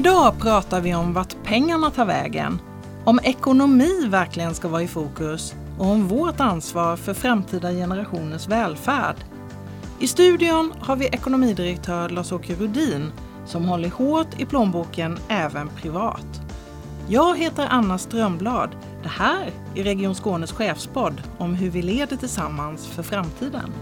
Idag pratar vi om vart pengarna tar vägen, om ekonomi verkligen ska vara i fokus och om vårt ansvar för framtida generationers välfärd. I studion har vi ekonomidirektör Lars-Åke Rudin som håller hårt i plånboken även privat. Jag heter Anna Strömblad. Det här är Region Skånes chefspodd om hur vi leder tillsammans för framtiden.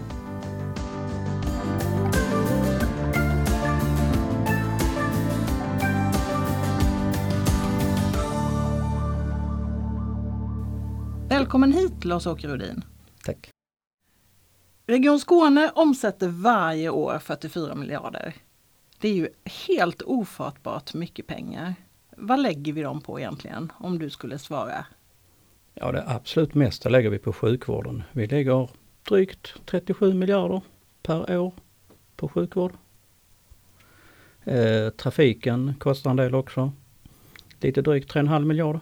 Välkommen hit Lars-Åke Rudin. Tack. Region Skåne omsätter varje år 44 miljarder. Det är ju helt ofattbart mycket pengar. Vad lägger vi dem på egentligen om du skulle svara? Ja det absolut mesta lägger vi på sjukvården. Vi lägger drygt 37 miljarder per år på sjukvård. Eh, trafiken kostar en del också. Lite drygt 3,5 miljarder.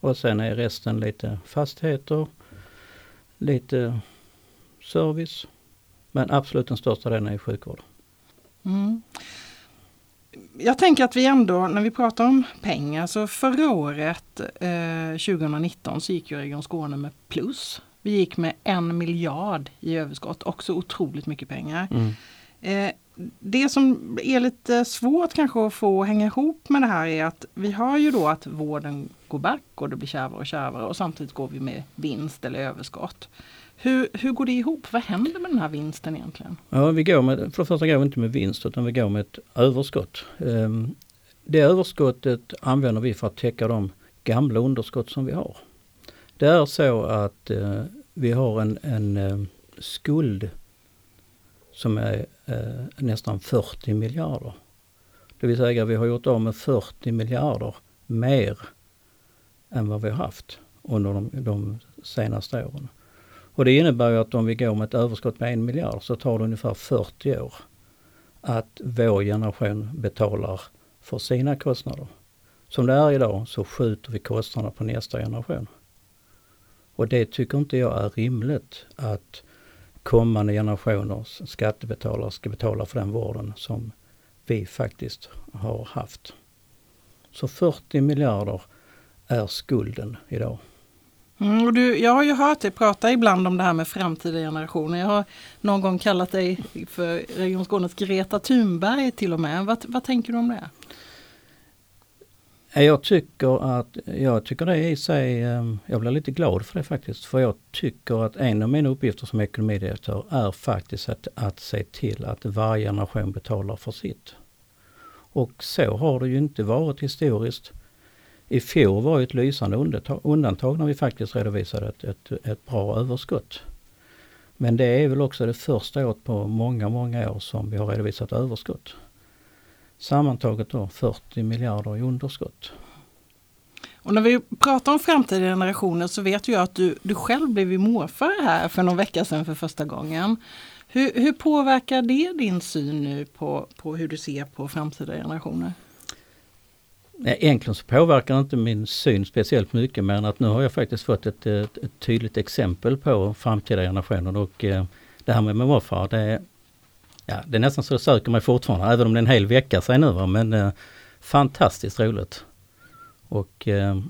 Och sen är resten lite fastigheter, lite service. Men absolut den största delen är sjukvård. Mm. Jag tänker att vi ändå, när vi pratar om pengar, så förra året, eh, 2019, så gick ju Region Skåne med plus. Vi gick med en miljard i överskott, också otroligt mycket pengar. Mm. Eh, det som är lite svårt kanske att få hänga ihop med det här är att vi har ju då att vården går back och det blir kärvare och kärvare och samtidigt går vi med vinst eller överskott. Hur, hur går det ihop? Vad händer med den här vinsten egentligen? Ja, vi går med, för det första går vi inte med vinst utan vi går med ett överskott. Ehm, det överskottet använder vi för att täcka de gamla underskott som vi har. Det är så att eh, vi har en, en ehm, skuld som är eh, nästan 40 miljarder. Det vill säga vi har gjort av med 40 miljarder mer än vad vi har haft under de, de senaste åren. Och det innebär ju att om vi går med ett överskott med en miljard så tar det ungefär 40 år att vår generation betalar för sina kostnader. Som det är idag så skjuter vi kostnaderna på nästa generation. Och det tycker inte jag är rimligt att kommande generationers skattebetalare ska betala för den vården som vi faktiskt har haft. Så 40 miljarder är skulden idag. Mm, och du, jag har ju hört dig prata ibland om det här med framtida generationer. Jag har någon gång kallat dig för Region Skånes Greta Thunberg till och med. Vad, vad tänker du om det? Eh, jag tycker att, jag tycker det i sig, ehm, jag blir lite glad för det faktiskt. För jag tycker att en av mina uppgifter som ekonomidirektör är faktiskt att, att se till att varje generation betalar för sitt. Och så har det ju inte varit historiskt. I fjol var ett lysande undantag när vi faktiskt redovisade ett, ett, ett bra överskott. Men det är väl också det första året på många, många år som vi har redovisat överskott. Sammantaget då 40 miljarder i underskott. Och när vi pratar om framtida generationer så vet jag att du, du själv blev morfar här för någon vecka sedan för första gången. Hur, hur påverkar det din syn nu på, på hur du ser på framtida generationer? Egentligen så påverkar inte min syn speciellt mycket men att nu har jag faktiskt fått ett, ett, ett tydligt exempel på framtida generationer och eh, det här med morfar det, ja, det är nästan så jag söker mig fortfarande även om det är en hel vecka sedan nu va? men eh, fantastiskt roligt. Och eh,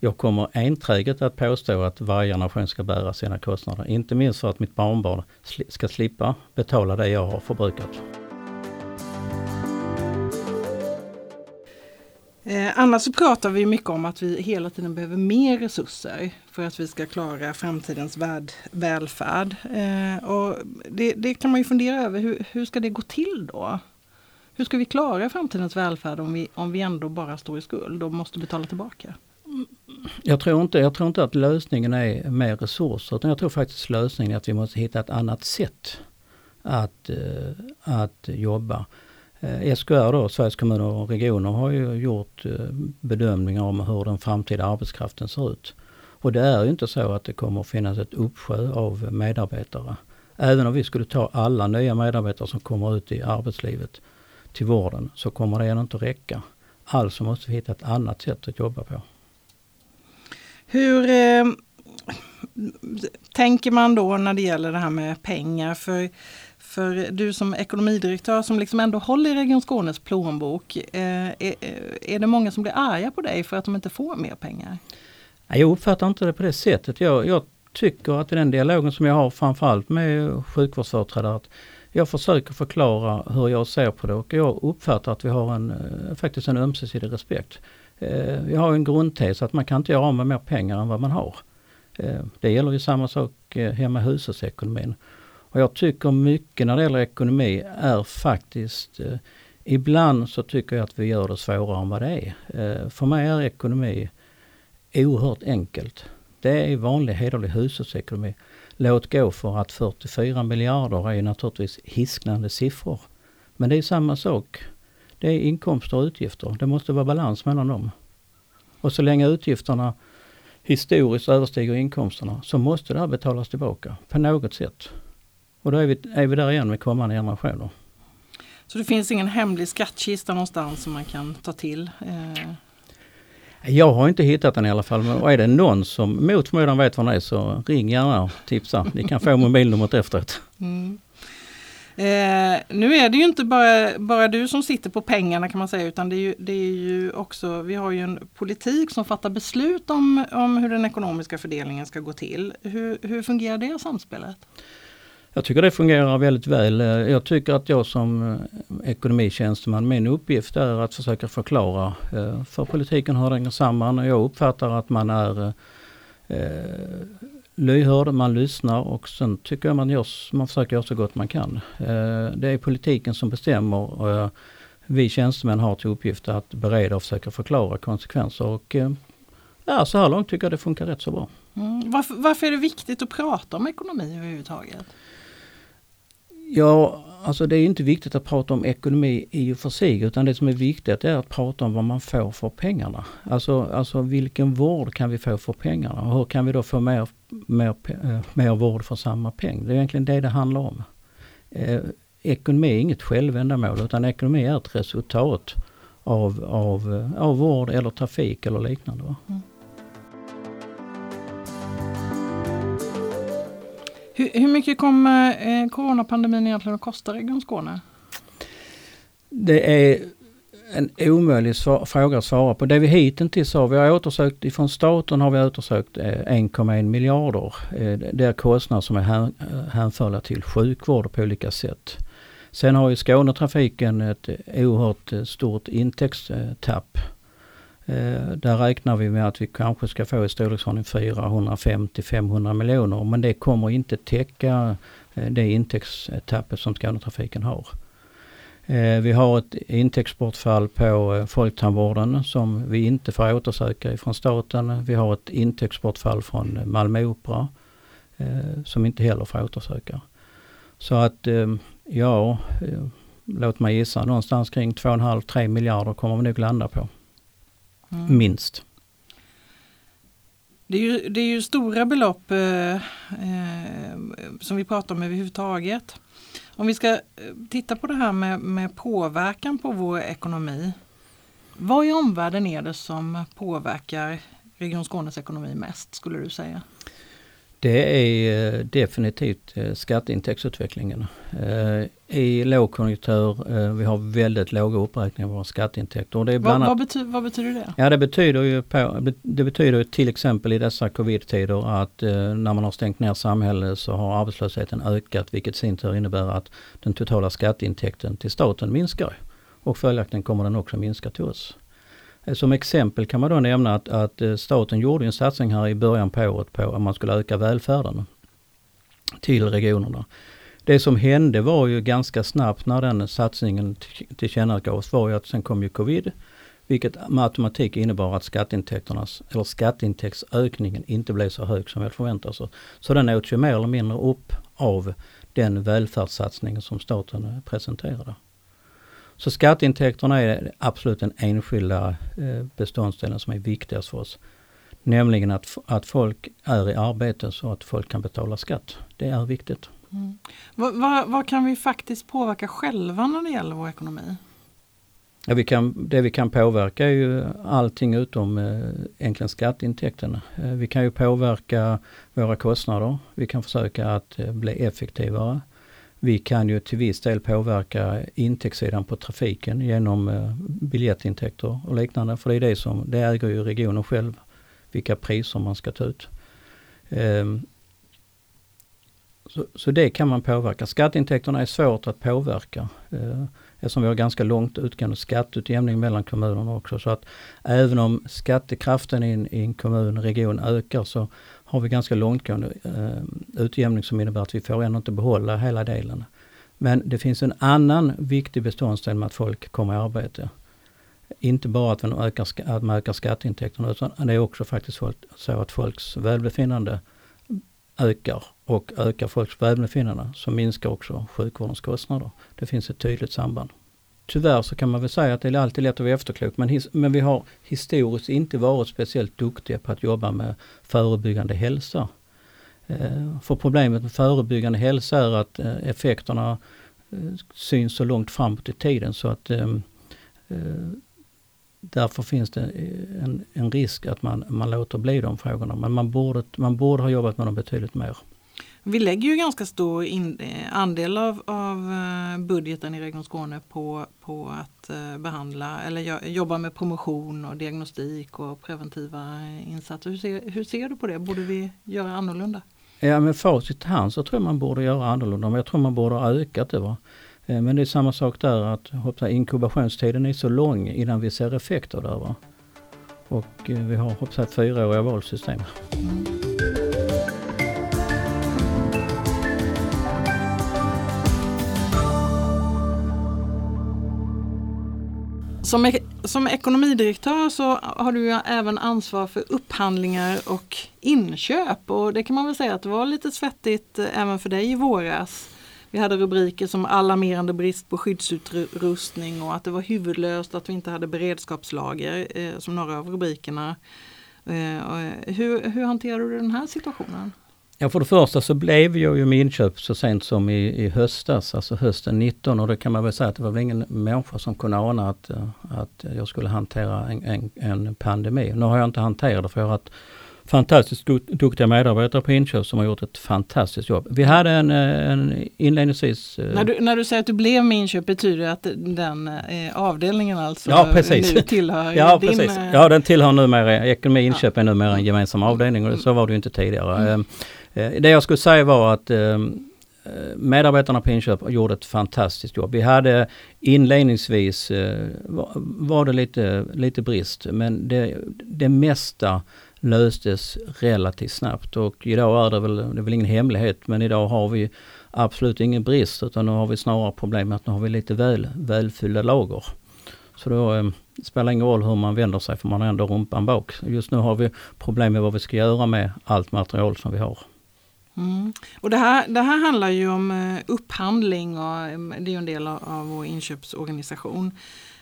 jag kommer enträget att påstå att varje generation ska bära sina kostnader. Inte minst för att mitt barnbarn ska slippa betala det jag har förbrukat. Eh, annars så pratar vi mycket om att vi hela tiden behöver mer resurser för att vi ska klara framtidens värld, välfärd. Eh, och det, det, kan man ju fundera över, hur, hur ska det gå till då? Hur ska vi klara framtidens välfärd om vi, om vi ändå bara står i skuld och måste betala tillbaka? Jag tror, inte, jag tror inte att lösningen är mer resurser utan jag tror faktiskt lösningen är att vi måste hitta ett annat sätt att, eh, att jobba. Eh, SKR då, Sveriges kommuner och regioner har ju gjort eh, bedömningar om hur den framtida arbetskraften ser ut. Och det är ju inte så att det kommer att finnas ett uppsjö av medarbetare. Även om vi skulle ta alla nya medarbetare som kommer ut i arbetslivet till vården så kommer det ändå inte räcka. Alltså måste vi hitta ett annat sätt att jobba på. Hur eh, tänker man då när det gäller det här med pengar? För för du som ekonomidirektör som liksom ändå håller i Region Skånes plånbok, eh, är, eh, är det många som blir arga på dig för att de inte får mer pengar? Jag uppfattar inte det på det sättet. Jag, jag tycker att i den dialogen som jag har framförallt med sjukvårdsföreträdare, att jag försöker förklara hur jag ser på det och jag uppfattar att vi har en, eh, faktiskt en ömsesidig respekt. Eh, vi har en grundtes att man kan inte göra av med mer pengar än vad man har. Det gäller ju samma sak hemma i hushållsekonomin. Och jag tycker mycket när det gäller ekonomi är faktiskt eh, Ibland så tycker jag att vi gör det svårare än vad det är. Eh, för mig är ekonomi oerhört enkelt. Det är vanlig hederlig hushållsekonomi. Låt gå för att 44 miljarder är naturligtvis hisknande siffror. Men det är samma sak. Det är inkomster och utgifter. Det måste vara balans mellan dem. Och så länge utgifterna historiskt överstiger inkomsterna så måste det här betalas tillbaka på något sätt. Och då är vi, är vi där igen med kommande generationer. Så det finns ingen hemlig skattkista någonstans som man kan ta till? Eh. Jag har inte hittat den i alla fall. Men är det någon som mot förmodan vet var den är så ring gärna och tipsa. Ni kan få mobilnumret efteråt. Mm. Eh, nu är det ju inte bara, bara du som sitter på pengarna kan man säga utan det är ju, det är ju också, vi har ju en politik som fattar beslut om, om hur den ekonomiska fördelningen ska gå till. Hur, hur fungerar det samspelet? Jag tycker det fungerar väldigt väl. Eh, jag tycker att jag som eh, ekonomitjänsteman, min uppgift är att försöka förklara eh, för politiken hur den hänger samman. Jag uppfattar att man är lyhörd, man lyssnar och sen tycker jag man, gör, man försöker göra så gott man kan. Det är politiken som bestämmer och vi tjänstemän har till uppgift att bereda och försöka förklara konsekvenser. Och, ja, så här långt tycker jag det funkar rätt så bra. Mm. Varför, varför är det viktigt att prata om ekonomi överhuvudtaget? Ja, alltså det är inte viktigt att prata om ekonomi i och för sig utan det som är viktigt är att prata om vad man får för pengarna. Alltså, alltså vilken vård kan vi få för pengarna och hur kan vi då få mer, mer, eh, mer vård för samma peng? Det är egentligen det det handlar om. Eh, ekonomi är inget självändamål utan ekonomi är ett resultat av, av, eh, av vård eller trafik eller liknande. Mm. Hur, hur mycket kommer eh, coronapandemin egentligen att kosta Region Skåne? Det är en omöjlig fråga att svara på. Det vi hittills har, vi har återsökt, ifrån staten har vi återsökt eh, 1,1 miljarder. Eh, det är kostnader som är eh, hänförliga till sjukvård på olika sätt. Sen har ju Skånetrafiken ett oerhört eh, stort intäktstapp Eh, Eh, där räknar vi med att vi kanske ska få i storleksordning 450-500 miljoner men det kommer inte täcka eh, det intäktstappet som Skånetrafiken har. Eh, vi har ett intäktsbortfall på folktandvården som vi inte får återsöka ifrån staten. Vi har ett intäktsbortfall från Malmö Opera som inte heller får återsöka. Så att ja, låt mig gissa någonstans kring 2,5-3 miljarder kommer vi nog landa på. Mm. Minst. Det är, ju, det är ju stora belopp eh, eh, som vi pratar om överhuvudtaget. Om vi ska eh, titta på det här med, med påverkan på vår ekonomi. Vad i omvärlden är det som påverkar Region Skånes ekonomi mest skulle du säga? Det är eh, definitivt eh, skatteintäktsutvecklingen. Eh, I lågkonjunktur, vi har väldigt låga uppräkningar av våra skatteintäkter. det är bland vad, vad, betyder, vad betyder det? Ja det betyder ju på, det betyder till exempel i dessa covid-tider att när man har stängt ner samhället så har arbetslösheten ökat vilket sin tur innebär att den totala skatteintäkten till staten minskar. Och följaktligen kommer den också minska till oss. Eh, som exempel kan man då nämna att, att eh, staten gjorde en satsning här i början på året på att man skulle öka välfärden till regionerna. Det som hände var ju ganska snabbt när den satsningen tillkännagavs var ju att sen kom ju covid. Vilket med automatik innebar att skatteintäkternas, eller skatteintäktsökningen inte blev så hög som vi förväntade oss. Så den åts ju mer eller mindre upp av den välfärdssatsningen som staten eh, presenterade. Så skatteintäkterna är absolut den enskilda eh, beståndsdelen som är viktigast för oss. Nämligen att, att folk är i arbete så att folk kan betala skatt. Det är viktigt. Mm. Vad, vad, vad, kan vi faktiskt påverka själva när det gäller vår ekonomi? Ja, vi kan, det vi kan påverka är ju allting utom eh, egentligen skatteintäkterna. Eh, vi kan ju påverka våra kostnader. Vi kan försöka att eh, bli effektivare. Vi kan ju till viss del påverka intäktssidan på trafiken genom eh, biljettintäkter och liknande. För det är det som, det äger ju regionen själv, vilka priser man ska ta ut. Ehm, så, så det kan man påverka. Skatteintäkterna är svårt att påverka. Eh, Eftersom vi har ganska långt utgående skatteutjämning mellan kommunerna också. Så att även om skattekraften i en, i en kommun, region ökar så har vi ganska långtgående eh, utjämning som innebär att vi får ändå inte behålla hela delen. Men det finns en annan viktig beståndsdel med att folk kommer i arbete. Inte bara att man ökar, att man ökar skatteintäkterna utan det är också faktiskt så att folks välbefinnande ökar och ökar folks välbefinnande så minskar också sjukvårdens kostnader. Det finns ett tydligt samband. Tyvärr så kan man väl säga att det är alltid lätt att vara efterklok men, his, men vi har historiskt inte varit speciellt duktiga på att jobba med förebyggande hälsa. Eh, för problemet med förebyggande hälsa är att eh, effekterna eh, syns så långt framåt i tiden så att eh, eh, därför finns det eh, en, en risk att man, man låter bli de frågorna. Men man borde, man borde ha jobbat med dem betydligt mer. Vi lägger ju ganska stor in, eh, andel av, av eh, budgeten i Region Skåne på, på att eh, behandla eller jobba med promotion och diagnostik och preventiva insatser. Hur ser, hur ser du på det? Borde vi göra annorlunda? Ja med facit i hand så tror jag man borde göra annorlunda. Men jag tror man borde ha ökat det. Va? Men det är samma sak där att hoppsa, inkubationstiden är så lång innan vi ser effekter där. Va? Och vi har hoppas, fyraåriga valsystem. Mm. Som, som ekonomidirektör så har du även ansvar för upphandlingar och inköp och det kan man väl säga att det var lite svettigt eh, även för dig i våras. Vi hade rubriker som alarmerande brist på skyddsutrustning och att det var huvudlöst att vi inte hade beredskapslager eh, som några av rubrikerna. Eh, eh hur, hur hanterar du den här situationen? Ja, för det första så blev jag ju med inköp så sent som i, i höstas, alltså hösten 19 och det kan man väl säga att det var väl ingen människa som kunde ana att, att jag skulle hantera en, en, en pandemi. Nu har jag inte hanterat det för jag har haft fantastiskt duktiga medarbetare på inköp som har gjort ett fantastiskt jobb. Vi hade en, en inledningsvis... Eh, när du, när du säger att du blev med inköp betyder det att den eh, avdelningen alltså ja, precis. nu tillhör ja, din... Precis. Eh, ja, den tillhör numera, ekonomi inköp ja. är numera en gemensam avdelning och så var det ju inte tidigare. Mm. Eh, det jag skulle säga var att eh, medarbetarna på inköp gjorde ett fantastiskt jobb. Vi hade inledningsvis eh, var det lite, lite brist men det, det mesta löstes relativt snabbt och idag är det väl, det är väl ingen hemlighet men idag har vi absolut ingen brist utan nu har vi snarare problem med att nu har vi lite väl, välfyllda lager. Så då eh, spelar ingen roll hur man vänder sig för man har ändå rumpan bak. Just nu har vi problem med vad vi ska göra med allt material som vi har. Mm. Och det här, det här handlar ju om eh, upphandling och eh, det är ju en del av, vår inköpsorganisation.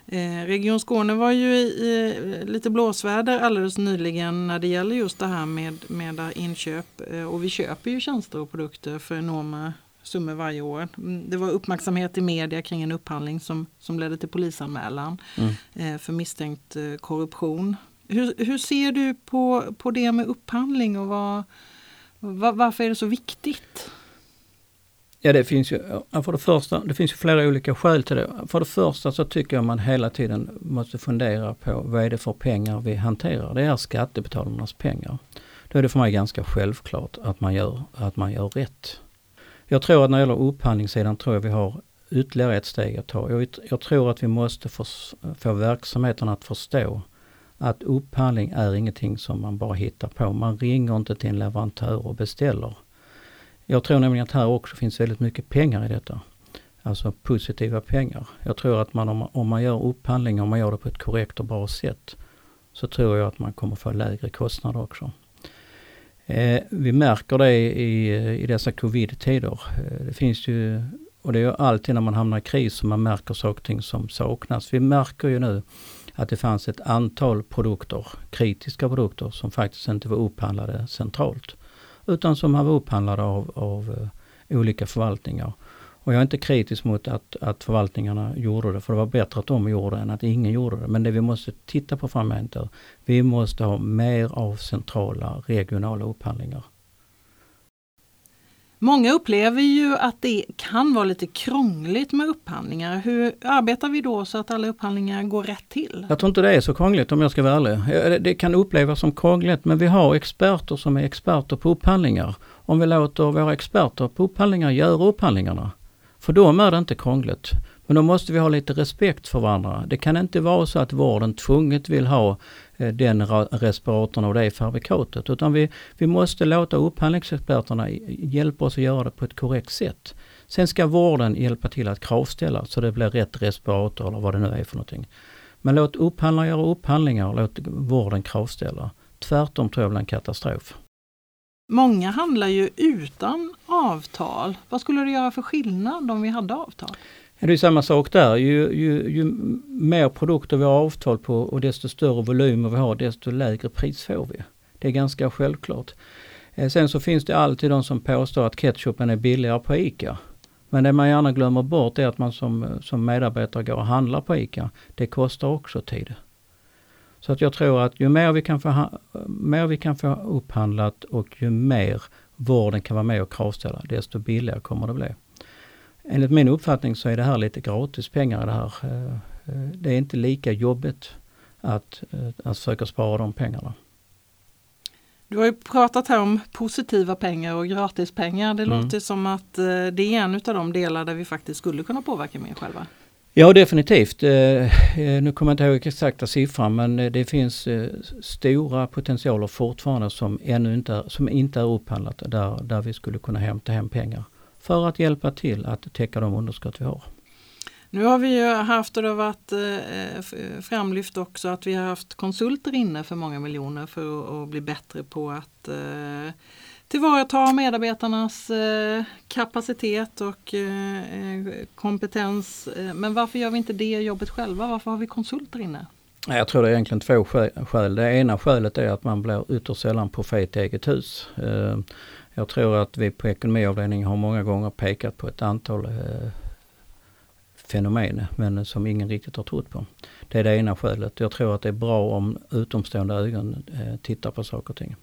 Eh, Region Skåne var ju i, lite blåsväder alldeles nyligen när det gäller just det här med, med inköp. Och vi köper ju tjänster och produkter för enorma summor varje år. Mm, det var uppmärksamhet i media kring en upphandling som, som ledde till polisanmälan mm. för misstänkt korruption. Hur, hur ser du på, på det med upphandling och vad, varför är det så viktigt? Ja det finns ju, för det första, det finns ju flera olika skäl till det. För det första så tycker jag man hela tiden måste fundera på vad är det för pengar vi hanterar. Det är skattebetalarnas pengar. Då är det för mig ganska självklart att man gör, att man gör rätt. Jag tror att när det gäller upphandlingssidan tror jag vi har ytterligare ett steg att ta. Jag, jag tror att vi måste få, få verksamheten att förstå att upphandling är ingenting som man bara hittar på. Man ringer inte till en leverantör och beställer. Jag tror nämligen att här också finns väldigt mycket pengar i detta. Alltså positiva pengar. Jag tror att man om, man gör upphandling, om man gör det på ett korrekt och bra sätt, så tror jag att man kommer få lägre kostnader också. Eh, vi märker det i, i dessa covid-tider. Eh, det finns ju, och det är ju alltid när man hamnar i kris som man märker saker och ting som saknas. Vi märker ju nu att det fanns ett antal produkter, kritiska produkter, som faktiskt inte var upphandlade centralt. Utan som var upphandlade av, av eh, olika förvaltningar. Och jag är inte kritisk mot att, att förvaltningarna gjorde det, för det var bättre att de gjorde det än att ingen gjorde det. Men det vi måste titta på framöver, vi måste ha mer av centrala regionala upphandlingar. Många upplever ju att det kan vara lite krångligt med upphandlingar. Hur arbetar vi då så att alla upphandlingar går rätt till? Jag tror inte det är så krångligt om jag ska vara ärlig. Eh, eh, det kan upplevas som krångligt men vi har experter som är experter på upphandlingar. Om vi låter våra experter på upphandlingar göra upphandlingarna. För dem är det inte krångligt. Men då måste vi ha lite respekt för varandra. Det kan inte vara så att vården tvunget vill ha eh, den respiratorn och det fabrikatet. Utan vi, vi måste låta upphandlingsexperterna hjälpa oss att göra det på ett korrekt sätt. Sen ska vården hjälpa till att kravställa så det blir rätt respirator eller vad det nu är för någonting. Men låt upphandlare göra upphandlingar och låt vården kravställa. Tvärtom tror jag blir en katastrof. Många handlar ju utan avtal. Vad skulle det göra för skillnad om vi hade avtal? Det är samma sak där. Ju, ju, ju mer produkter vi har avtal på och desto större volymer vi har desto lägre pris får vi. Det är ganska självklart. Eh, sen så finns det alltid de som påstår att ketchupen är billigare på ICA. Men det man gärna glömmer bort är att man som, som medarbetare går och handlar på ICA. Det kostar också tid. Så att jag tror att ju mer vi kan få, mer vi kan få upphandlat och ju mer vården kan vara med och kravställa, desto billigare kommer det bli. Enligt min uppfattning så är det här lite gratis pengar det här. Eh, eh, det är inte lika jobbigt att, eh, att försöka spara de pengarna. Du har ju pratat här om positiva pengar och gratispengar. Det mm. låter som att det är en av de delar där vi faktiskt skulle kunna påverka mer själva. Ja definitivt. Nu kommer jag inte ihåg exakta siffran men det finns stora potentialer fortfarande som ännu inte är, som inte är upphandlat där, där vi skulle kunna hämta hem pengar för att hjälpa till att täcka de underskott vi har. Nu har vi ju haft, och det har varit eh, framlyft också, att vi har haft konsulter inne för många miljoner för att bli bättre på att eh, tillvarata medarbetarnas eh, kapacitet och kompetens. Men varför gör vi inte det jobbet själva? Varför har vi konsulter inne? Jag tror det är egentligen två skäl. Det ena skälet är att man blir ytterst sällan profet i eget hus. Jag tror att vi på ekonomiavdelningen har många gånger pekat på ett antal eh, fenomen men som ingen riktigt har trott på. Det är det ena skälet. Jag tror att det är bra om utomstående ögon eh, tittar på saker och ting.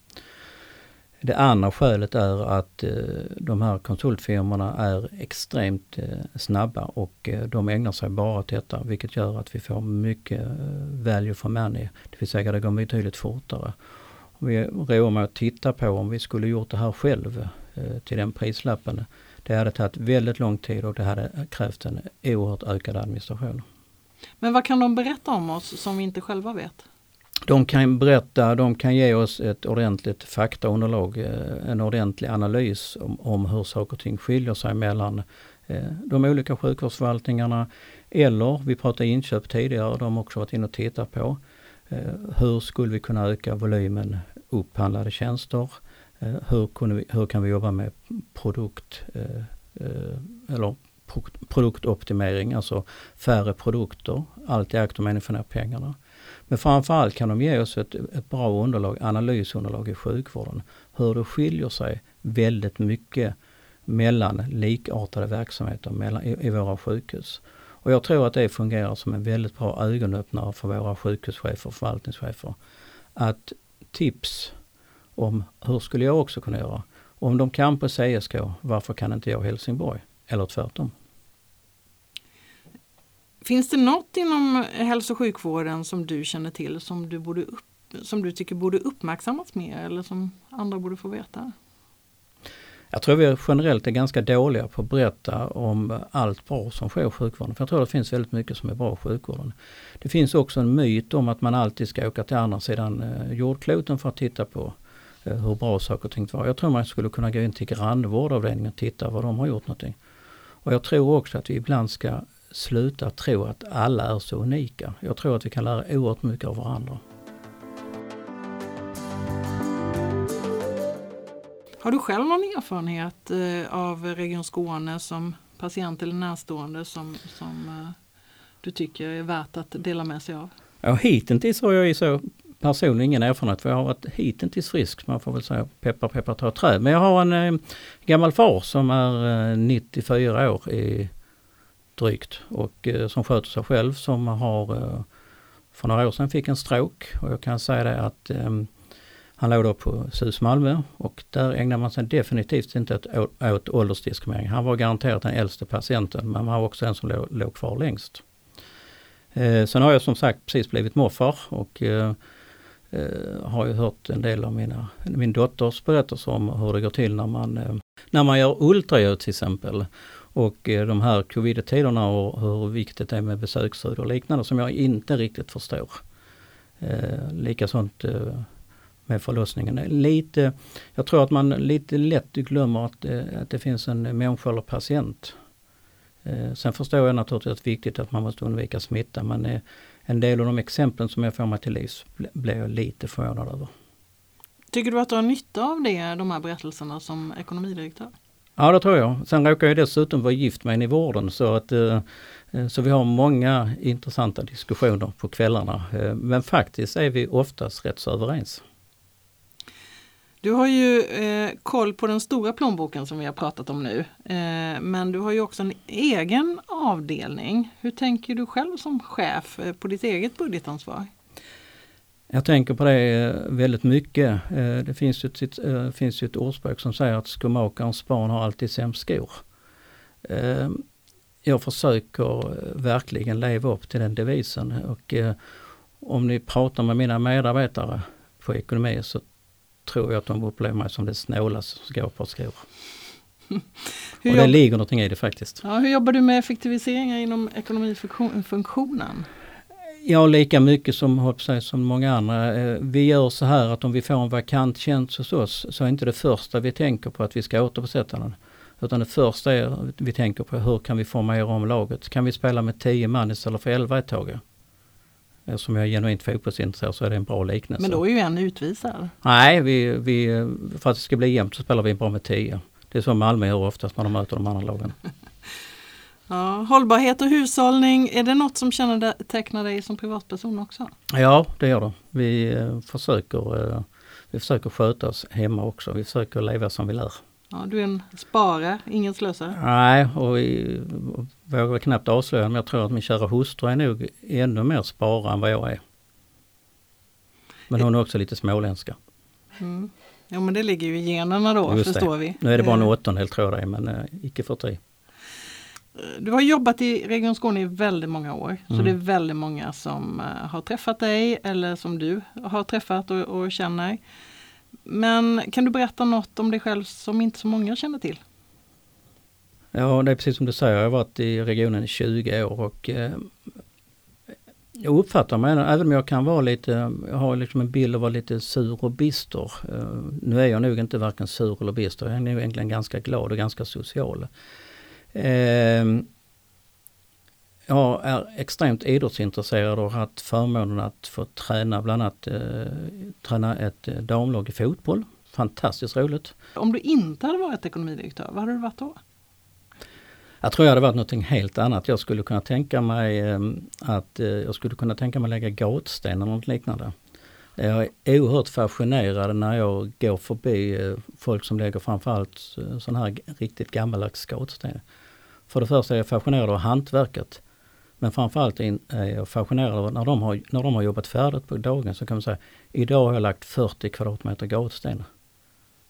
Det andra skälet är att eh, de här konsultfirmorna är extremt eh, snabba och eh, de ägnar sig bara åt detta vilket gör att vi får mycket eh, value for money. Det vill säga det går betydligt fortare. Vi roar med att titta på om vi skulle gjort det här själv eh, till den prislappen. Det hade tagit väldigt lång tid och det hade krävt en oerhört ökad administration. Men vad kan de berätta om oss som vi inte själva vet? De kan berätta, de kan ge oss ett ordentligt faktaunderlag, eh, en ordentlig analys om, om hur saker och ting skiljer sig mellan eh, de olika sjukvårdsförvaltningarna eller, vi pratade inköp tidigare, de har också varit inne och tittat på. Hur skulle vi kunna öka volymen upphandlade tjänster. Eh, hur, vi, hur, kan vi jobba med produkt eh, eh, eller produktoptimering, alltså färre produkter, allt i akt och mening få ner pengarna. Men framförallt kan de ge oss ett, ett bra underlag, analysunderlag i sjukvården. Hur det skiljer sig väldigt mycket mellan likartade verksamheter mellan, i, i våra sjukhus. Och jag tror att det fungerar som en väldigt bra ögonöppnare för våra sjukhuschefer och förvaltningschefer. Att tips om hur skulle jag också kunna göra? Om de kan på CSK, varför kan inte jag Helsingborg? Eller tvärtom. Finns det något inom hälso och sjukvården som du känner till som du, borde upp, som du tycker borde uppmärksammas mer eller som andra borde få veta? Jag tror vi generellt är ganska dåliga på att berätta om allt bra som sker i sjukvården. För jag tror det finns väldigt mycket som är bra i sjukvården. Det finns också en myt om att man alltid ska åka till andra sidan eh, jordkloten för att titta på eh, hur bra saker och ting var. Jag tror man skulle kunna gå in till grannvårdavdelningen och titta vad de har gjort någonting. Och jag tror också att vi ibland ska sluta tro att alla är så unika. Jag tror att vi kan lära oerhört mycket av varandra. Har du själv någon erfarenhet eh, av Region Skåne som patient eller närstående som, som eh, du tycker är värt att dela med sig av? Ja, hittills har jag ju så personligen ingen erfarenhet för jag har varit hittills frisk. Man får väl säga peppar peppar ta trä. Men jag har en eh, gammal far som är eh, 94 år i drygt och eh, som sköter sig själv som har eh, för några år sedan fick en stroke och jag kan säga det att eh, han låg då på SUS Malmö och där ägnar man sig definitivt inte åt, åt åldersdiskriminering. Han var garanterat den äldste patienten men han var också den som låg, låg kvar längst. Eh, sen har jag som sagt precis blivit morfar och eh, eh, har ju hört en del av mina, min dotters berättelser om hur det går till när man, eh, när man gör ultraljud till exempel. Och eh, de här covid-tiderna och hur viktigt det är med besöksförbud och liknande som jag inte riktigt förstår. Eh, lika sånt eh, med förlossningen. Lite, jag tror att man lite lätt glömmer att, eh, att det finns en människa eller patient. Eh, sen förstår jag naturligtvis att det är viktigt att man måste undvika smitta men eh, en del av de exemplen som jag får mig till livs blir jag lite förvånad över. Tycker du att du har nytta av det, de här berättelserna som ekonomidirektör? Ja det tror jag. Sen råkar jag dessutom vara gift med en i vården så att så vi har många intressanta diskussioner på kvällarna. Men faktiskt är vi oftast rätt så överens. Du har ju eh, koll på den stora plånboken som vi har pratat om nu. Eh, men du har ju också en egen avdelning. Hur tänker du själv som chef eh, på ditt eget budgetansvar? Jag tänker på det eh, väldigt mycket. Eh, det finns ju ett, eh, finns ju ett ordspråk som säger att skomakarens barn har alltid sämst skor. Eh, jag försöker eh, verkligen leva upp till den devisen och om ni pratar med mina medarbetare på ekonomi så tror jag att de upplever mig som det snålaste som går på skor. och det ligger någonting i det faktiskt. Ja, hur jobbar du med effektiviseringar inom ekonomifunktionen? Ja, lika mycket som, sig, som många andra. Eh, vi gör så här att om vi får en vakant tjänst hos oss så är inte det första vi tänker på att vi ska återbesätta den. Utan det första är vi tänker på hur kan vi formera om laget? Kan vi spela med 10 man istället för 11 ett tag? Eftersom jag är genuint fotbollsintresserad så är det en bra liknelse. Men då är ju en utvisad. Nej, vi, vi, för att det ska bli jämnt så spelar vi bra med 10. Det är så Malmö gör oftast när de möter de andra lagen. Ja, hållbarhet och hushållning, är det något som kännetecknar dig som privatperson också? Ja, det gör det. Vi eh, försöker, eh, vi försöker sköta oss hemma också. Vi försöker leva som vi lär. Ja, du är en sparare, ingen slösare? Nej, och vi vågar knappt avslöja men jag tror att min kära hustru är nog ännu mer sparare än vad jag är. Men hon är också lite småländska. Mm. Ja men det ligger ju i generna då, Just förstår det. vi. Nu är det bara en eh. åttondel tror jag men uh, icke förty. Du har jobbat i Region Skåne i väldigt många år. Mm. Så det är väldigt många som uh, har träffat dig eller som du har träffat och, och känner. Men kan du berätta något om dig själv som inte så många känner till? Ja, det är precis som du säger. Jag har varit i regionen i 20 år och eh, jag uppfattar mig, även om jag kan vara lite, jag har liksom en bild av att vara lite sur och bister. Eh, nu är jag nog inte varken sur eller bister, jag är nog egentligen ganska glad och ganska social. Eh, jag är extremt idrottsintresserad och har haft förmånen att få träna bland annat eh, träna ett eh, damlag i fotboll. Fantastiskt roligt. Om du inte hade varit ekonomidirektör, vad hade du varit då? Jag tror jag hade varit någonting helt annat. Jag skulle kunna tänka mig ehm, att eh, jag skulle kunna tänka mig lägga gatsten eller något liknande. Jag är oerhört fascinerad när jag går förbi eh, folk som lägger framförallt eh, sån här riktigt gammaldags gatsten. För det första är jag fascinerad av hantverket. Men framförallt är jag fascinerad av när de, har, när de har jobbat färdigt på dagen så kan man säga idag har jag lagt 40 kvadratmeter gatsten.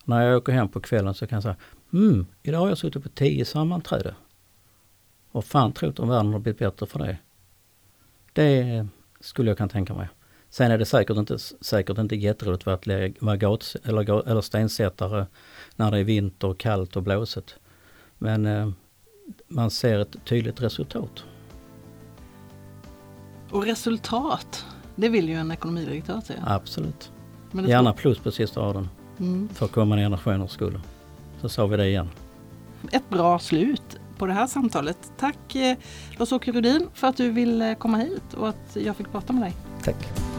När jag åker hem på kvällen så kan jag säga mm, idag har jag suttit på 10 sammanträden. Och fan trott om världen har blivit bättre för det. Det skulle jag kunna tänka mig. Sen är det säkert inte, säkert inte jätteroligt att vara gats, eller, eller stensättare när det är vinter, och kallt och blåsigt. Men eh, man ser ett tydligt resultat. Och resultat, det vill ju en ekonomidirektör se. Absolut. Gärna plus på sista raden. Mm. För kommande generationers skull. Så sa vi det igen. Ett bra slut på det här samtalet. Tack eh, Lars-Åke Rudin för att du ville eh, komma hit och att jag fick prata med dig. Tack.